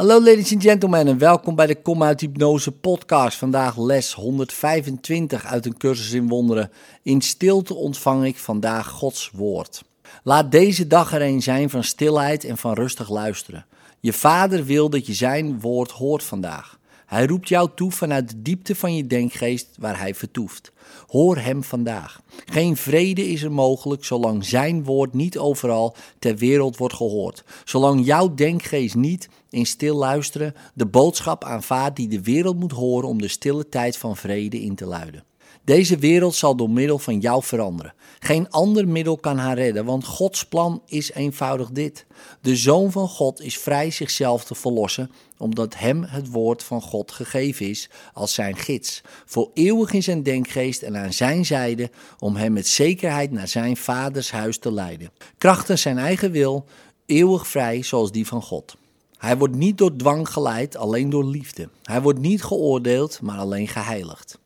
Hallo ladies and gentlemen en welkom bij de Kom uit Hypnose podcast. Vandaag les 125 uit een cursus in wonderen. In stilte ontvang ik vandaag Gods woord. Laat deze dag er een zijn van stilheid en van rustig luisteren. Je vader wil dat je zijn woord hoort vandaag. Hij roept jou toe vanuit de diepte van je denkgeest waar hij vertoeft. Hoor hem vandaag. Geen vrede is er mogelijk zolang zijn woord niet overal ter wereld wordt gehoord. Zolang jouw denkgeest niet in stil luisteren de boodschap aanvaardt die de wereld moet horen om de stille tijd van vrede in te luiden. Deze wereld zal door middel van jou veranderen. Geen ander middel kan haar redden, want Gods plan is eenvoudig dit. De Zoon van God is vrij zichzelf te verlossen, omdat hem het woord van God gegeven is als zijn gids, voor eeuwig in zijn denkgeest en aan zijn zijde, om hem met zekerheid naar zijn vaders huis te leiden. Krachten zijn eigen wil, eeuwig vrij zoals die van God. Hij wordt niet door dwang geleid, alleen door liefde. Hij wordt niet geoordeeld, maar alleen geheiligd.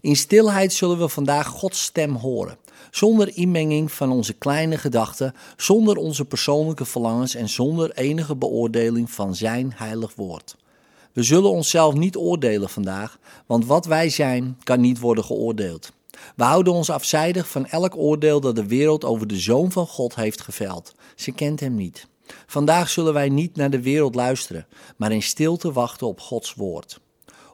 In stilheid zullen we vandaag Gods stem horen, zonder inmenging van onze kleine gedachten, zonder onze persoonlijke verlangens en zonder enige beoordeling van Zijn heilig woord. We zullen onszelf niet oordelen vandaag, want wat wij zijn kan niet worden geoordeeld. We houden ons afzijdig van elk oordeel dat de wereld over de Zoon van God heeft geveld. Ze kent Hem niet. Vandaag zullen wij niet naar de wereld luisteren, maar in stilte wachten op Gods woord.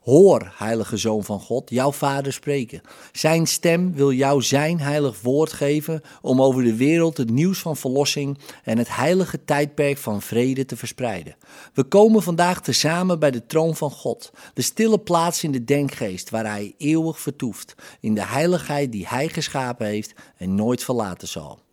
Hoor, heilige Zoon van God, jouw Vader spreken. Zijn stem wil jou zijn heilig woord geven om over de wereld het nieuws van verlossing en het heilige tijdperk van vrede te verspreiden. We komen vandaag tezamen bij de troon van God, de stille plaats in de denkgeest waar Hij eeuwig vertoeft, in de heiligheid die Hij geschapen heeft en nooit verlaten zal.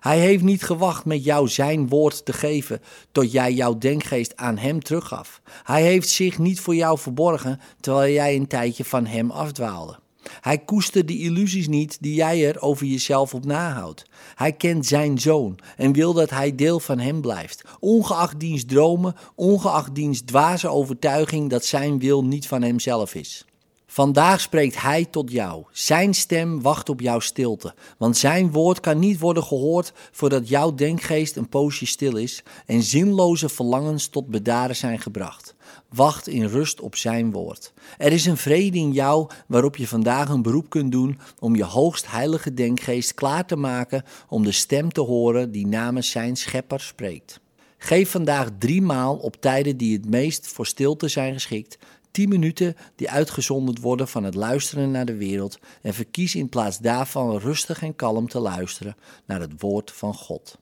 Hij heeft niet gewacht met jou zijn woord te geven tot jij jouw denkgeest aan hem teruggaf. Hij heeft zich niet voor jou verborgen terwijl jij een tijdje van hem afdwaalde. Hij koestert de illusies niet die jij er over jezelf op nahoudt. Hij kent zijn zoon en wil dat hij deel van hem blijft, ongeacht diens dromen, ongeacht diens dwaze overtuiging dat zijn wil niet van hemzelf is. Vandaag spreekt Hij tot jou. Zijn stem wacht op jouw stilte, want Zijn woord kan niet worden gehoord voordat jouw denkgeest een poosje stil is en zinloze verlangens tot bedaren zijn gebracht. Wacht in rust op Zijn woord. Er is een vrede in jou waarop je vandaag een beroep kunt doen om je hoogst heilige denkgeest klaar te maken om de stem te horen die namens Zijn Schepper spreekt. Geef vandaag drie maal op tijden die het meest voor stilte zijn geschikt 10 minuten die uitgezonderd worden van het luisteren naar de wereld en verkies in plaats daarvan rustig en kalm te luisteren naar het woord van God.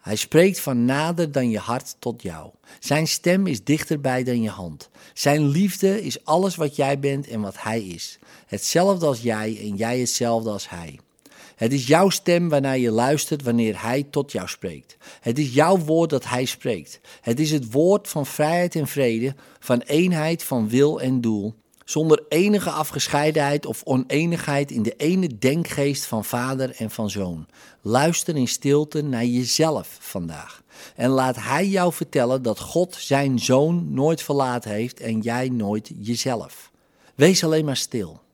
Hij spreekt van nader dan je hart tot jou. Zijn stem is dichterbij dan je hand. Zijn liefde is alles wat jij bent en wat hij is. Hetzelfde als jij en jij hetzelfde als hij. Het is jouw stem waarnaar je luistert wanneer Hij tot jou spreekt. Het is jouw woord dat Hij spreekt. Het is het woord van vrijheid en vrede, van eenheid van wil en doel, zonder enige afgescheidenheid of oneenigheid in de ene denkgeest van vader en van zoon. Luister in stilte naar jezelf vandaag. En laat Hij jou vertellen dat God zijn zoon nooit verlaten heeft en jij nooit jezelf. Wees alleen maar stil.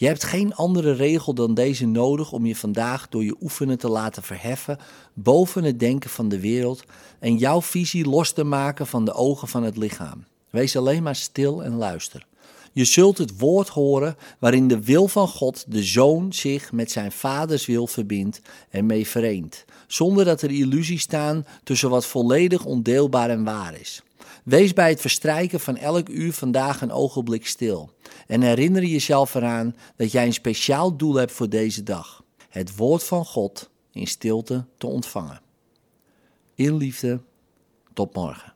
Je hebt geen andere regel dan deze nodig om je vandaag door je oefenen te laten verheffen boven het denken van de wereld en jouw visie los te maken van de ogen van het lichaam. Wees alleen maar stil en luister. Je zult het woord horen waarin de wil van God, de Zoon, zich met zijn vaders wil verbindt en mee vereent, zonder dat er illusies staan tussen wat volledig ondeelbaar en waar is. Wees bij het verstrijken van elk uur vandaag een ogenblik stil en herinner jezelf eraan dat jij een speciaal doel hebt voor deze dag: het woord van God in stilte te ontvangen. In liefde, tot morgen.